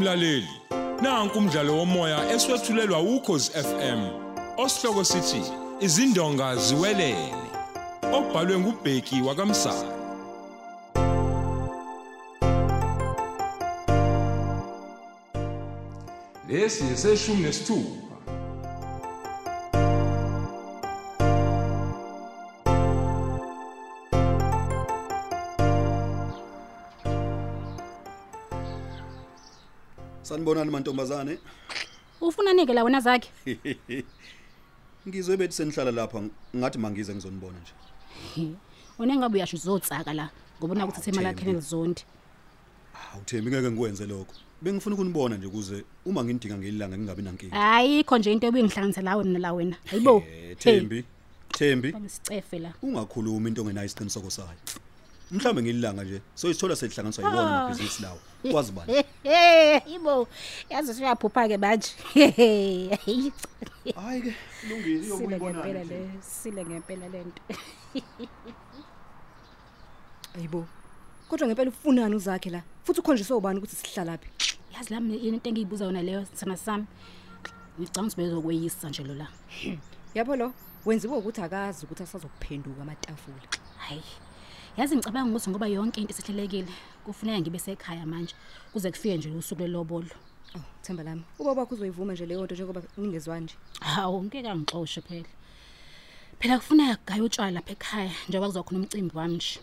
Mlaleli, nanku umdlalo womoya eswetshulelwa ukhozi FM. Osihloko sithi izindonga ziwelele. Obhalwe ngubheki wakamsana. Lesi yeseshumi nesithupha. Sanibonani mantombazane. Ufuna nike la wena zakhe? Ngizwe bethi senihlala lapha ngathi mangize ngizonibona nje. Wena ngabe uyasho uzotsaka la ngobona ukuthi thema lakhe Thembi. nelizondi. Awuthembi ngeke ngikwenze lokho. Bengifuna ukunibona nje kuze uma ngindinga ngelilanga ngingabi nankinga. Ayikho nje into ebuyingihlanganisa la wena la wena. Hayibo. Eh Thembi, Thembi, Bangisicefe la. ungakhulumi into ongenayo isiqiniseko sayo. Mhlambe ngililanga nje. So isithola selihlanganiswa yiwona Ah. amabhizinisi lawo. Kwazi bani? Hayibo. Yazi uyaphupha ke manje. Hayi ke, kulungile Sile ngempela yokuyibona. le, sile ngempela lento. Ayibo. Kodwa ngempela ufunani uzakhe la? Futhi ukhonjiswe ubani ukuthi sihlala laphi? Yazi lami into engiyibuza yona leyo sana sami. Ngicanga ukuthi bezokweyisa nje lo la. Yabo lo, wenziwe ukuthi akazi ukuthi asazokuphenduka amatafula. Hayi. Yazi ngicabanga ukuthi ngoba yonke into isihlelekile, kufuneka ngibe sekhaya manje kuze kufike nje usuku lelobolo. Oh, themba lami. Ubaba wakho uzoyivuma nje leyo nto njengoba ningezwani nje. Hawu ngeke angixoshe phela. Phela kufuneka gaye utshwala lapha ekhaya njengoba kuzokhona umcimbi wami nje.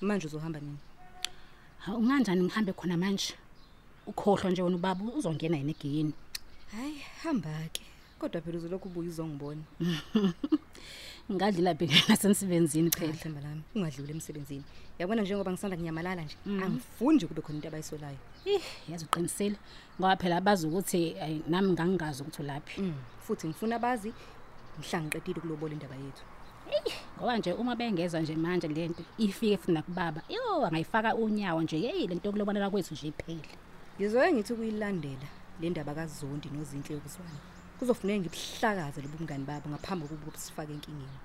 Manje uzohamba nini? Hawu unganjani ngihambe khona manje? Ukhohlwa nje wena ubaba uzongena yena egeyini. Hayi, hamba ke. Kodwa phela uzolokhu ubuye uzongibona. Ngadlila bheke nasemsebenzini Phela phela. themba lami, ungadluli emsebenzini. Yabona njengoba ngisanda kunyamalala nje, angifuni nje kube khona into abayisolayo. Ih, yazi uqinisile. Ngoba phela abazi ukuthi ay, nami ngangingazi ukuthi ulaphi. Mm, futhi ngifuna bazi ngihlangiqedile kulobola indaba yethu. Ngoba nje uma bengeza nje manje lento ifike futhi nakubaba. Yo, angayifaka unyawo nje. Hey, lento yokulobonela kwethu nje iphele. Ngizoye ngithi ukuyilandela le ndaba kaZondi nozinhle yokuzwana. Kuzofuneka ngibuhlakaze lobu bungani babo ngaphambi kokuba sifake enkingeni.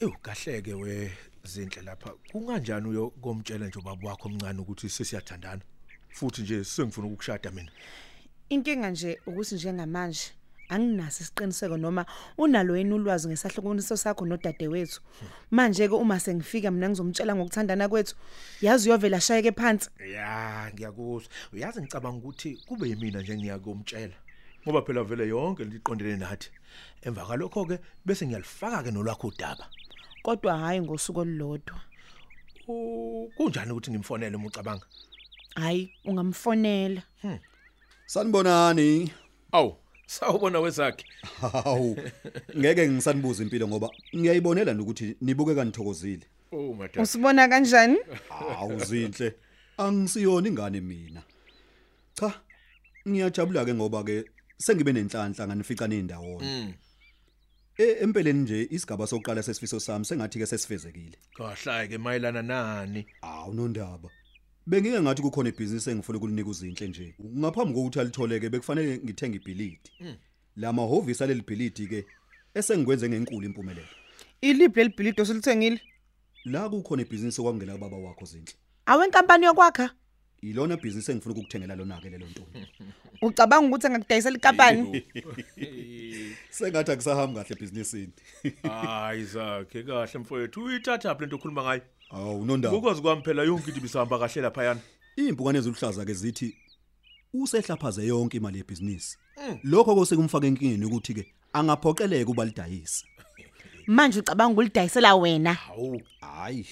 Ewu kahleke we zinhle lapha. Kunganjani uyokomtshela nje ubaba wakho omncane ukuthi sesiyathandana? Futhi nje sengifuna ukukushada mina. Inkinga nje ukuthi njengamanje anginaso isiqiniseko noma unalo yini ulwazi ngesahlukaniso sakho nodadewethu. Manje ke uma sengifika mina ngizomtshela ngokuthandana kwethu, yazi uyovela shayeke phansi. Ya, ngiyakuzwa. Uyazi ngicabanga ukuthi kube yimina nje ngiyakomtshela. Ngoba phela vele yonke liqondene nathi. Emva kalokho ke bese ngiyalifaka ke nolwakho udaba. Kodwa hayi ngosuku olulodwa. U- Kunjani ukuthi ngimfonele uma ucabanga? Hayi, ungamfonela. Sanibonani. Awu, sawubona wezakhe. Hawu. Ngeke ngisanibuza impilo ngoba ngiyayibonela nje ukuthi nibuke kanithokozile. Oh madam. Usibona kanjani? Hawu zinhle. Angisiyona ingane mina. Cha. Ngiyajabula ke ngoba ke sengibe nenhlanhla nganifica nendawona. Mm. Eh empeleni nje isigaba sokuqala sesifiso sami sengathi ke sesifezekile. Kahlaye ke mayelana nani? Awu nondaba. Bengike ngathi kukhona ibhizinisi engifuna ukulinika uzinhle nje. Ngaphambi kokuthi alitholeke bekufanele ngithenge ibhilidi. La mahovisi aleli bhilidi ke esengikwenze ngenkulu impumelelo. Iliphi lelibhilidi osilithengile? La kukhona ibhizinisi okwangela ubaba wakho zinhle. Awenkampani yokwakha? Ilona bhizinisi engifuna ukukuthengela lona ke lelo ntombi. Ucabanga ukuthi angakudayisela ikampani? Sengathi akusahambi kahle ebhizinisini. Hayi zakhe kahle mfowethu uyithatha phi lento okhuluma ngayo? Awu nondaba. Ukwazi kwami phela yonke into ibisahamba kahle lapha yana. Impukane eziluhlaza ke zithi usehlaphaze yonke imali yebhizinisi. Lokho kosekumfaka enkingeni ukuthi ke angaphoqeleka ubalidayisa. Manje ucabanga ukulidayisela wena? Hawu. Hayi,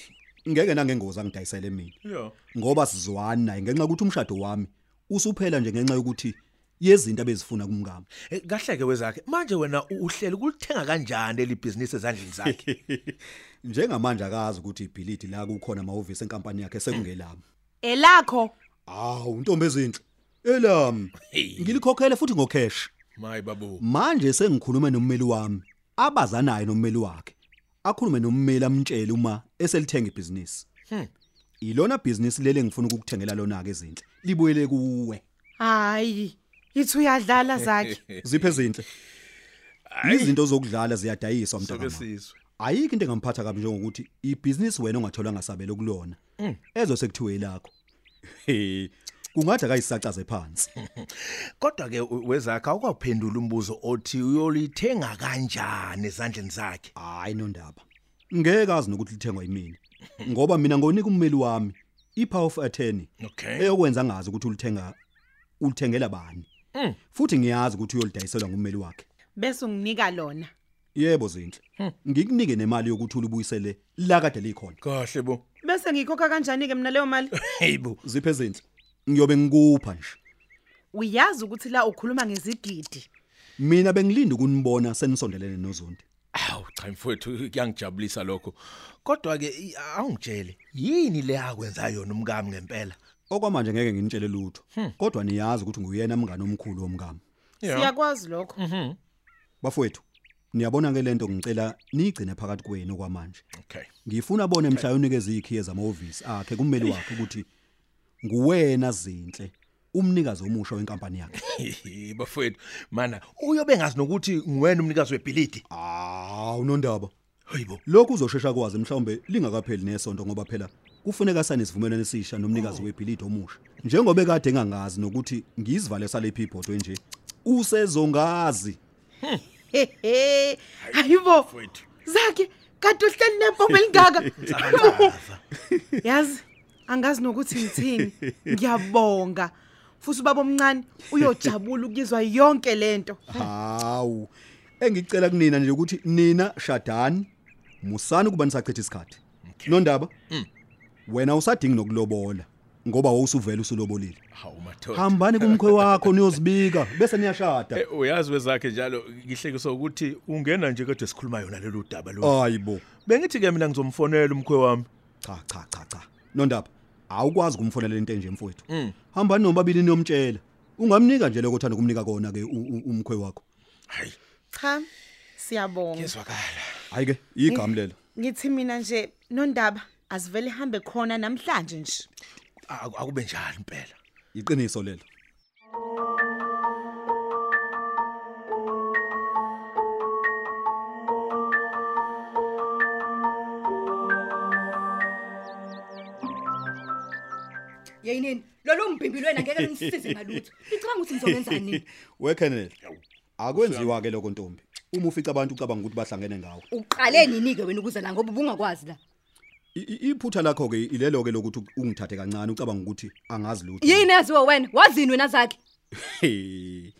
ngeke nangengozi angidayisele mina. Yeah. Ngoba sizwani naye ngenxa ukuthi umshado wami usuphela nje ngenxa yokuthi yezinto abezifuna kumngama. Eh, Kahle ke wezakhe. Manje wena u- uhleli kulithenga kanjani eli business ezandleni zakhe? Njengamanje akazi ukuthi ibhilidi la kukhona amahhovisi enkampani yakhe sekungelami. Elakho. Awu ntombi ezinhle. Elami. Ngilikhokhele futhi ngocash. Mayi babu. Manje sengikhuluma nommeli wami abazanayo nommeli wakhe. Akhulume nommeli amtshele uma eselithenga ibhizinisi. Hmm. Ilona business lele ngifuna ukukuthengela lona ke izinhle. Libuyele kuwe. Hayi. Yithi uyadlala zakhe ziphe ezinhle izinto zokudlala ziyadayiswa sobe mntaka sizwe. Ayikho into engamphatha kabi njengokuthi ibhizinisi wena ongathola ngasabelo kulona. Ezo sekuthiwe ilakho he kungathi akayisacaze phansi. Kodwa ke u- wezakhe awukaphendula umbuzo othi uyolithenga kanjani ezandleni zakhe? Hayi nondaba. Ngeke azi nokuthi lithengwa yimini ngoba mina ngonika ummeli wami ipower of attorney okay. eyokwenza ngazi ukuthi ulithenga ulithengela bani. Mm. Futhi ngiyazi ukuthi uyolidayiselwa ngummeli wakhe. Bese unginika lona. Yebo zinhle. Ngikunike nemali yokuthi ulibuyisele la kade likhona. Kahle bo. Bese ngikhokha kanjani ke mina leyo mali? Heyibo ziphe ezinhle ngiyobe ngikupha nje. Uyazi ukuthi la ukhuluma ngezigidi. Mina bengilinda ukunibona senisondelene nozondi awu cha mfowethu kuyangijabulisa lokho. Kodwa ke awungitshele yini le akwenza yona umkami ngempela? Okwamanje ngeke nginitshele lutho kodwa niyazi ukuthi nguyena mngane omkhulu womngamo siyakwazi lokho. Bafowethu niyabona ke lento ngicela niyigcine phakathi kwenu kwamanje okay. Ngifuna abone mhla unikeza ikhiye zamahhovisi akhe kummeli wakhe ukuthi nguwena zinhle umnikazi omusha wenkampani yakhe. Bafowethu mana uyobe ngazi nokuthi ngiwena umnikazi webhilidi? Ah unondaba hayibo. Lokhu uzoshesha kwazi mhlawumbe lingakapheli nesonto ngoba phela kufuneka sane sivumelane esisha nomnikazi webhilidi omusha. Njengoba kade engangazi nokuthi ngizivale salephi ibhodwe nje usezongazi. Hehe hayibo mfowethu zakhe kade uhleli nebhombe lingaka yazi angazi nokuthi ngithini. Ngiyabonga. Futhi ubaba omncane uyojabula ukuzwa yonke lento hawu engicela kunina nje ukuthi nina shadani musani kuba nisachitha isikhathi. Nondaba? Wena usadingi nokulobola ngoba wawusuvela usulobolile. Hawu mathole hambani kumkhwe wakho niyozibika bese niyashada. Eh, uyazi wezakhe njalo ngihlekiswa ukuthi ungena nje kade sikhuluma yona lelo daba lo hayibo bengithi ke mina ngizomfonela umkhwe wami. Cha cha cha cha. Nondaba awukwazi kumfonela into enje mfowethu. Hambani nomabili niyomtshela. Ungamnika nje lokho uthanda kumnika kona ke u- u- umkhwe wakho. Hayi. Cha siyabonga. Ngizwakala hayi ke igama lelo. Ngithi mina nje nondaba asivele hambe khona namhlanje nje. Aku- akube njalo impela? Iqiniso lelo. Yeyinini lolu mbimbi lwena ngeke nisize ngalutho. Licabanga ukuthi nizokwenza nini? Wekenel akwenziwa ke lokho ntombi. Uma ufica abantu ucabanga ukuthi bahlangene ngawo uqale nini-ke wena ukuze la ngoba ubungakwazi la. I- i- iphutha lakho ke ilelo ke lokuthi ungithathe kancane ucabanga ukuthi angazi lutho. Yini yaziwe wena? Wazini wena zakhe Hey.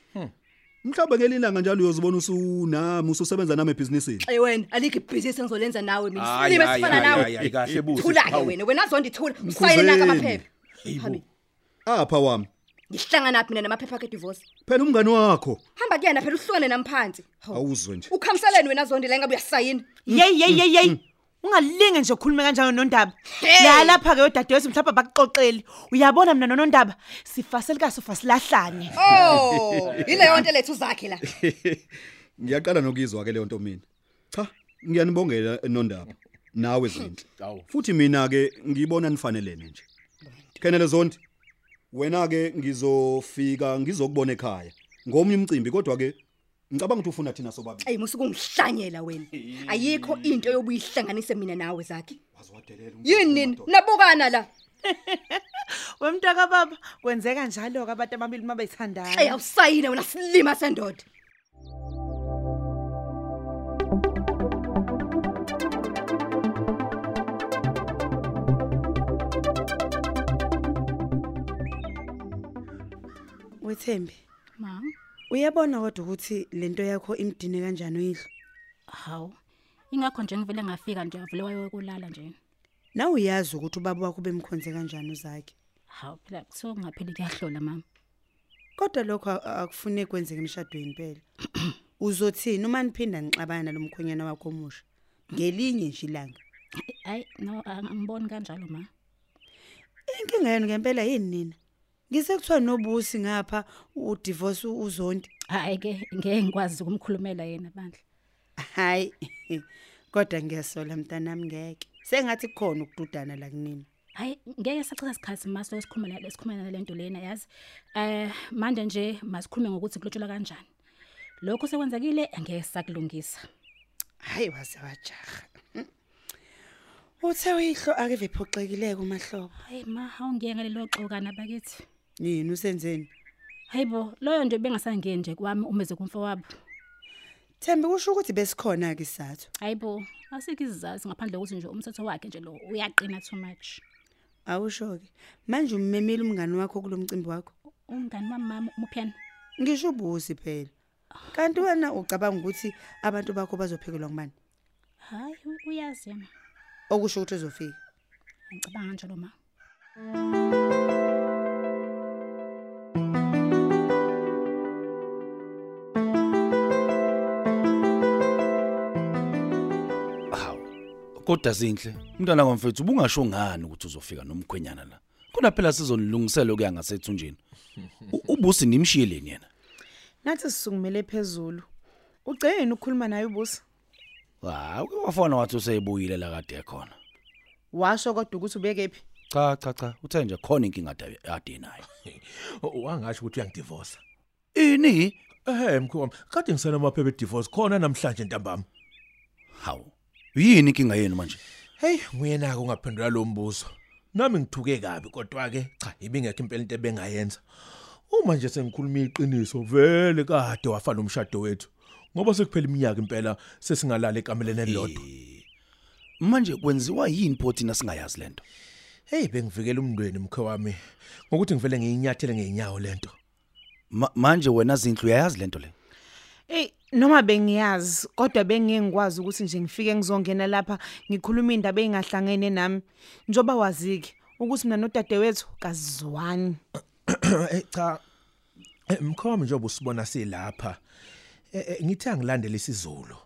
mhlawumbe ngelilanga njalo uyozibona usunami ususebenza nami ebhizinisini. Ey wena alikho ibhizinisi engizolenza nawe mina. Hayi, silime hayi, sifana hayi, nawe. hayi, hayi, kahle busi. thula-ke Hawu. wena wena azondithula usayele naka amaphepha habi. apha wami. Ngihlangana phi mina namaphepha akhe divorce? Phela umngane wakho. Hamba kuyena phela uhlukane namphansi. Hawu. awuzwe nje. Ukhamseleni wena zondi la ngabe uyasayina. Yey yey yey yey. Ungalinge nje ukhulume kanjalo nondaba. Hey! la lapha ke udadewethu mhlawumbe bakuxoxeli uyabona mina nonondaba? Sifase likasofa silahlane. Oh yileyo nto lethu zakhe la. Ngiyaqala nokuyizwa ke leyo nto mina. Cha ngiyanibongela nondaba nawe zinhle. Awu. futhi mina ke ngibona nifanelene nje. Kenele zondi wena ke ngizofika ngizokubona ekhaya. Ngomnye umcimbi kodwa ke ngicabanga ukuthi ufuna thina sobabili. Ayi musuke ungihlanyela wena ayikho into yobuyihlanganise mina nawe zakhe waziwadelela yini nini? nabukana la. Wemntaka baba kwenzeka njalo ke abantu ababili uma ayi bethandana awusayine wena silima sendoda. Wethembi, ma uyabona kodwa ukuthi lento yakho imdine kanjani uyidlo? hawu ingakho nje ngivele ngafika nje avule wayokulala nje Nawe uyazi ukuthi ubaba wakho bemkhonze kanjani uzakhe. hawu phela kuthiwa kungapheli kuyahlola mama Kodwa lokho a- akufune kwenzeke emshadweni impela. Uzothini uma niphinda nixabana nalomkhonyana wakho omusha? Ngelinye nje ilanga. hayi no angiboni kanjalo ma Inkinga yenu ngempela yini nina? Ngisekuthiwa nobusi ngapha udivorce uzondi. hayi ke ngeke ngikwazi ukumkhulumela yena bandla Hayi. Kodwa ngiyasola mntanami ngeke. Sengathi kukhona ukududana la kunina. Hayi ngeke sachitha isikhathi maso esikhuluma lesikhuluma lento lena yazi. Eh manje nje masikhulume ngokuthi kulotshelwa kanjani. Lokho sekwenzekile angeke sakulungisa. hayi waze wajaha Mm. uthe uyihlo akeve phoxekileke umahlobo Hayi ma awungiye ngalelo xokana bakithi. Yini usenzeni Hayibo loyo nje bengasangeni nje kwami umeze kumfo wabo. thembi kusho ukuthi besikhona ke isizathu Hayibo asikho izizathu ngaphandle kokuthi nje umthetho wakhe nje lo uyaqina too much. awusho ke manje ummemile umngani wakho kulomcimbi wakho Umngani wami mama umphiyana. ngisho ubusi phela kanti wena ucabanga ukuthi abantu bakho bazophekelwa ngubani Hayi u- uyazi yena. okusho ukuthi uzofika Ngicabanga njalo ma. Hawu. Kodwa zinhle. Umntwana kwamfethu ubungasho ngani ukuthi uzofika nomkhwenyana la. Kuna phela sizonilungisela okuya ngasethunjini. U- Ubusi nimshiyeleni yena. nathi sisukumele phezulu ugcene ukukhuluma naye ubusi Hawu ke wafona wathi useyibuyile la kade ekhona. washo kodwa ukuthi ubekephi Cha cha cha uthe nje khona inkinga ade nayo. wangasho ukuthi uyangidivorce Ini? ehe mkhwami kade ngisana amaphepha edivorce khona namhlanje ntambama Hawu. Yini inkinga yenu manje? hey nguyena ke ungaphendula lo mbuzo nami ngithuke kabi kodwa ke cha ibingekho impela into ebengayenza uma nje sengikhuluma iqiniso vele kade wafana umshado wethu ngoba sekuphela iminyaka impela sesingalala ekameleni elilodwa Manje kwenziwa yini phothina singayazi lento? hey bengivikela umndweni mkhe wami ngokuthi ngivele ngiyinyathele ngeenyawo lento Ma- Manje wena zinhlu uyayazi lento le. Ey noma bengiyazi kodwa bengeke ngikwazi ukuthi nje ngifike ngizongena lapha ngikhuluma indaba engahlangene nami njoba wazike ukuthi mina nodadewethu kazizwani eh cha mkhwami njengoba usibona silapha eh, eh, ngithe angilandele isizulu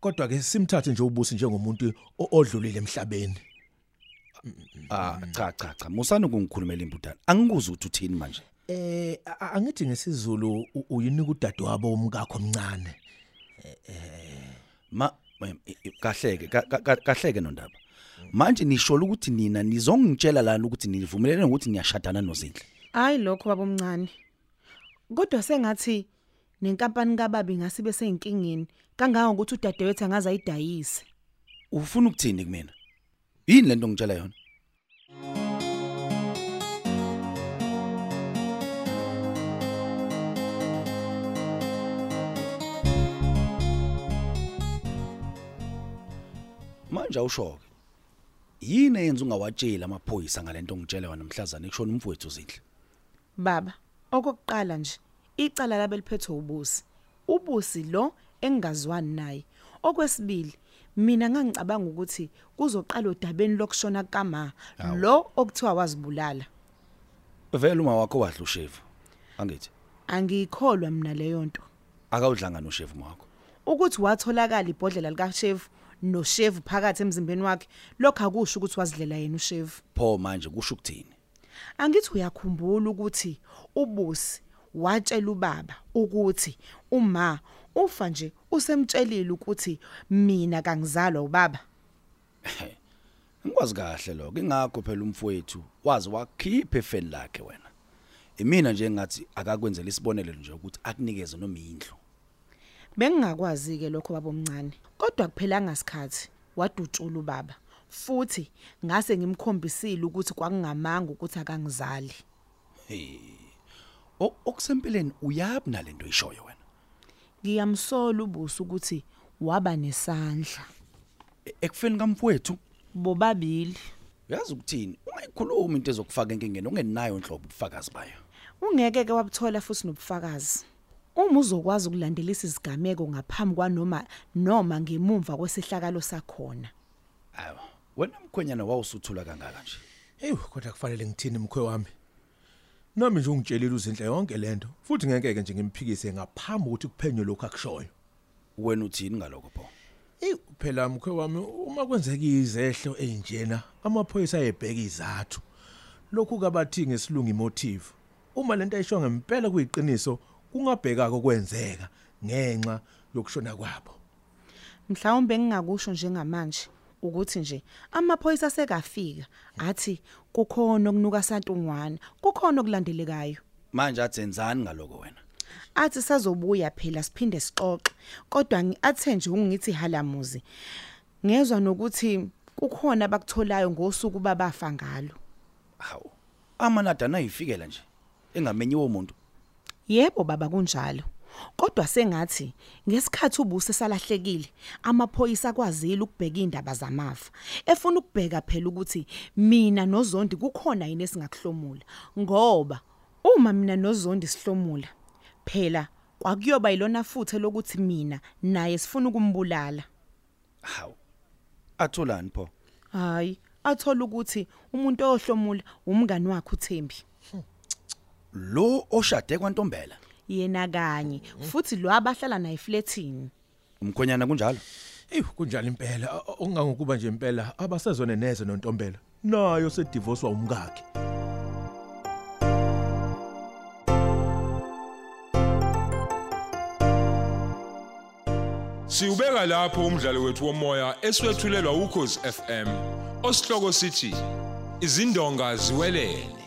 kodwa ke simthathe nje ubusi njengomuntu odlulile emhlabeni Ah cha cha cha musani kungikhulumela imputana. Angikuzi ukuthi uthini manje. Eh angithi ngesizulu uyinika udadewabo umkakho omncane Ma i- i- kahleke ka- ka- ka- kahleke nondaba. Manje nishola ukuthi nina nizongitshela lana ukuthi nivumelene ukuthi niyashadana nozinhle. hayi lokho babomncane kodwa sengathi nenkampani kababi ngasibe seyinkingeni kangaka ukuthi udadewethu angaze ayidayise Ufuna ukuthini kumina? Yini lento ngitshela yona? Manje awushoke. Yini eyenza ungawatsheli amaphoyisa ngalento ngitshela yona namhlazana ekushona umfowethu zinhle? baba okokuqala nje icala labe liphethwe ubusi ubusi lo engingazwani naye okwesibili mina ngangicabanga ukuthi kuzoqala udabeni lokushona kama lo okuthiwa wazibulala Vele uma wakho wadla ushevu. Angithi angikholwa mina leyo nto akawudlanga noshevu wakho. ukuthi watholakala ibhodlela likashevu noshevu phakathi emzimbeni wakhe lokho akusho ukuthi wazidlela yena ushevu Pho manje kusho ukuthini? angithi uyakhumbula ukuthi ubusi watshela ubaba ukuthi uma ufa nje usemtshelile ukuthi mina kangizalwa ubaba Ngikwazi kahle lokho ingakho phela umfowethu wazi wakhipha efeni lakhe wena. Imina nje ngathi akakwenzela isibonelelo nje ukuthi akunikeze noma indlu. Bengingakwazi ke lokho babomncane kodwa kuphelanga isikhathi wadutshula ubaba. Futhi ngase ngimkhombisile ukuthi kwakungamanga ukuthi akangizali. O- Okusempeleni uyabi nalento ishoyo wena. ngiyamsola ubusi ukuthi waba nesandla. E- Ekufeni kamfowethu? Bobabili. Uyazi ukuthini? Ungayikhuluma into ezokufaka enkingeni ongenayo inhlobo ubufakazi bayo. ungeke ke wabuthola futhi nobufakazi. Uma uzokwazi ukulandelisa izigameko ngaphambi kwanoma noma ngemuva kwesihlakalo sakhona. Ayo wena mkhwenyana wawusuthula kangaka nje. hey kodwa kufanele ngithini mkhwe wami? Nami nje ungitshelile uzinhle yonke lento futhi ngeke nje ngimphikise ngaphambi ukuthi kuphenywe lokho akushoyo. Wena uthini ngalokho pho? hey phela mkhwe wami uma kwenzeka izehlo enjena amaphoyisa ayebheka izathu. Lokhu kabathi ngesilungu motive uma lento ayisho ngempela kuyiqiniso kungabheka kokwenzeka ngenxa yokushona kwabo. Mhlawumbe ngingakusho njengamanje ukuthi nje amaphoyisa sekafika athi kukhona okunuka santungwana kukhona okulandelekayo. Manje athenzani ngaloko wena? Athi sazobuya phela siphinde sixoxe kodwa ngi- athe nje ungithi halamuzi ngezwe nokuthi kukhona abakutholayo ngosuku babafa ngalo. Hawu amanadana ayifikela nje engamenyiwe umuntu. Yebo baba kunjalo. Kodwa sengathi ngesikhathi ubuse salahlekile amaphoyisa akwazile ukubheka indaba zamafa. Efuna ukubheka phela ukuthi mina noZondi kukhona yini esingakuhlomula ngoba uma mina noZondi sihlomula phela kwakuyoba yilona futhe lokuthi mina naye sifuna ukumbulala. hawu atholani pho Hayi, athola ukuthi umuntu ohlomula umngani wakhe uThembi. Lo oshade kwantombela Yena kanye futhi lo abahlala naye flatini. umkhonyana kunjalo Eyi kunjalo impela o- okungangokuba nje impela abasezone neze nontombela nayo sedivorce umkakhe Siubeka lapho umdlalo wethu womoya eswetshulelwa ukhozi FM. Osihloko sithi izindonga ziwelele.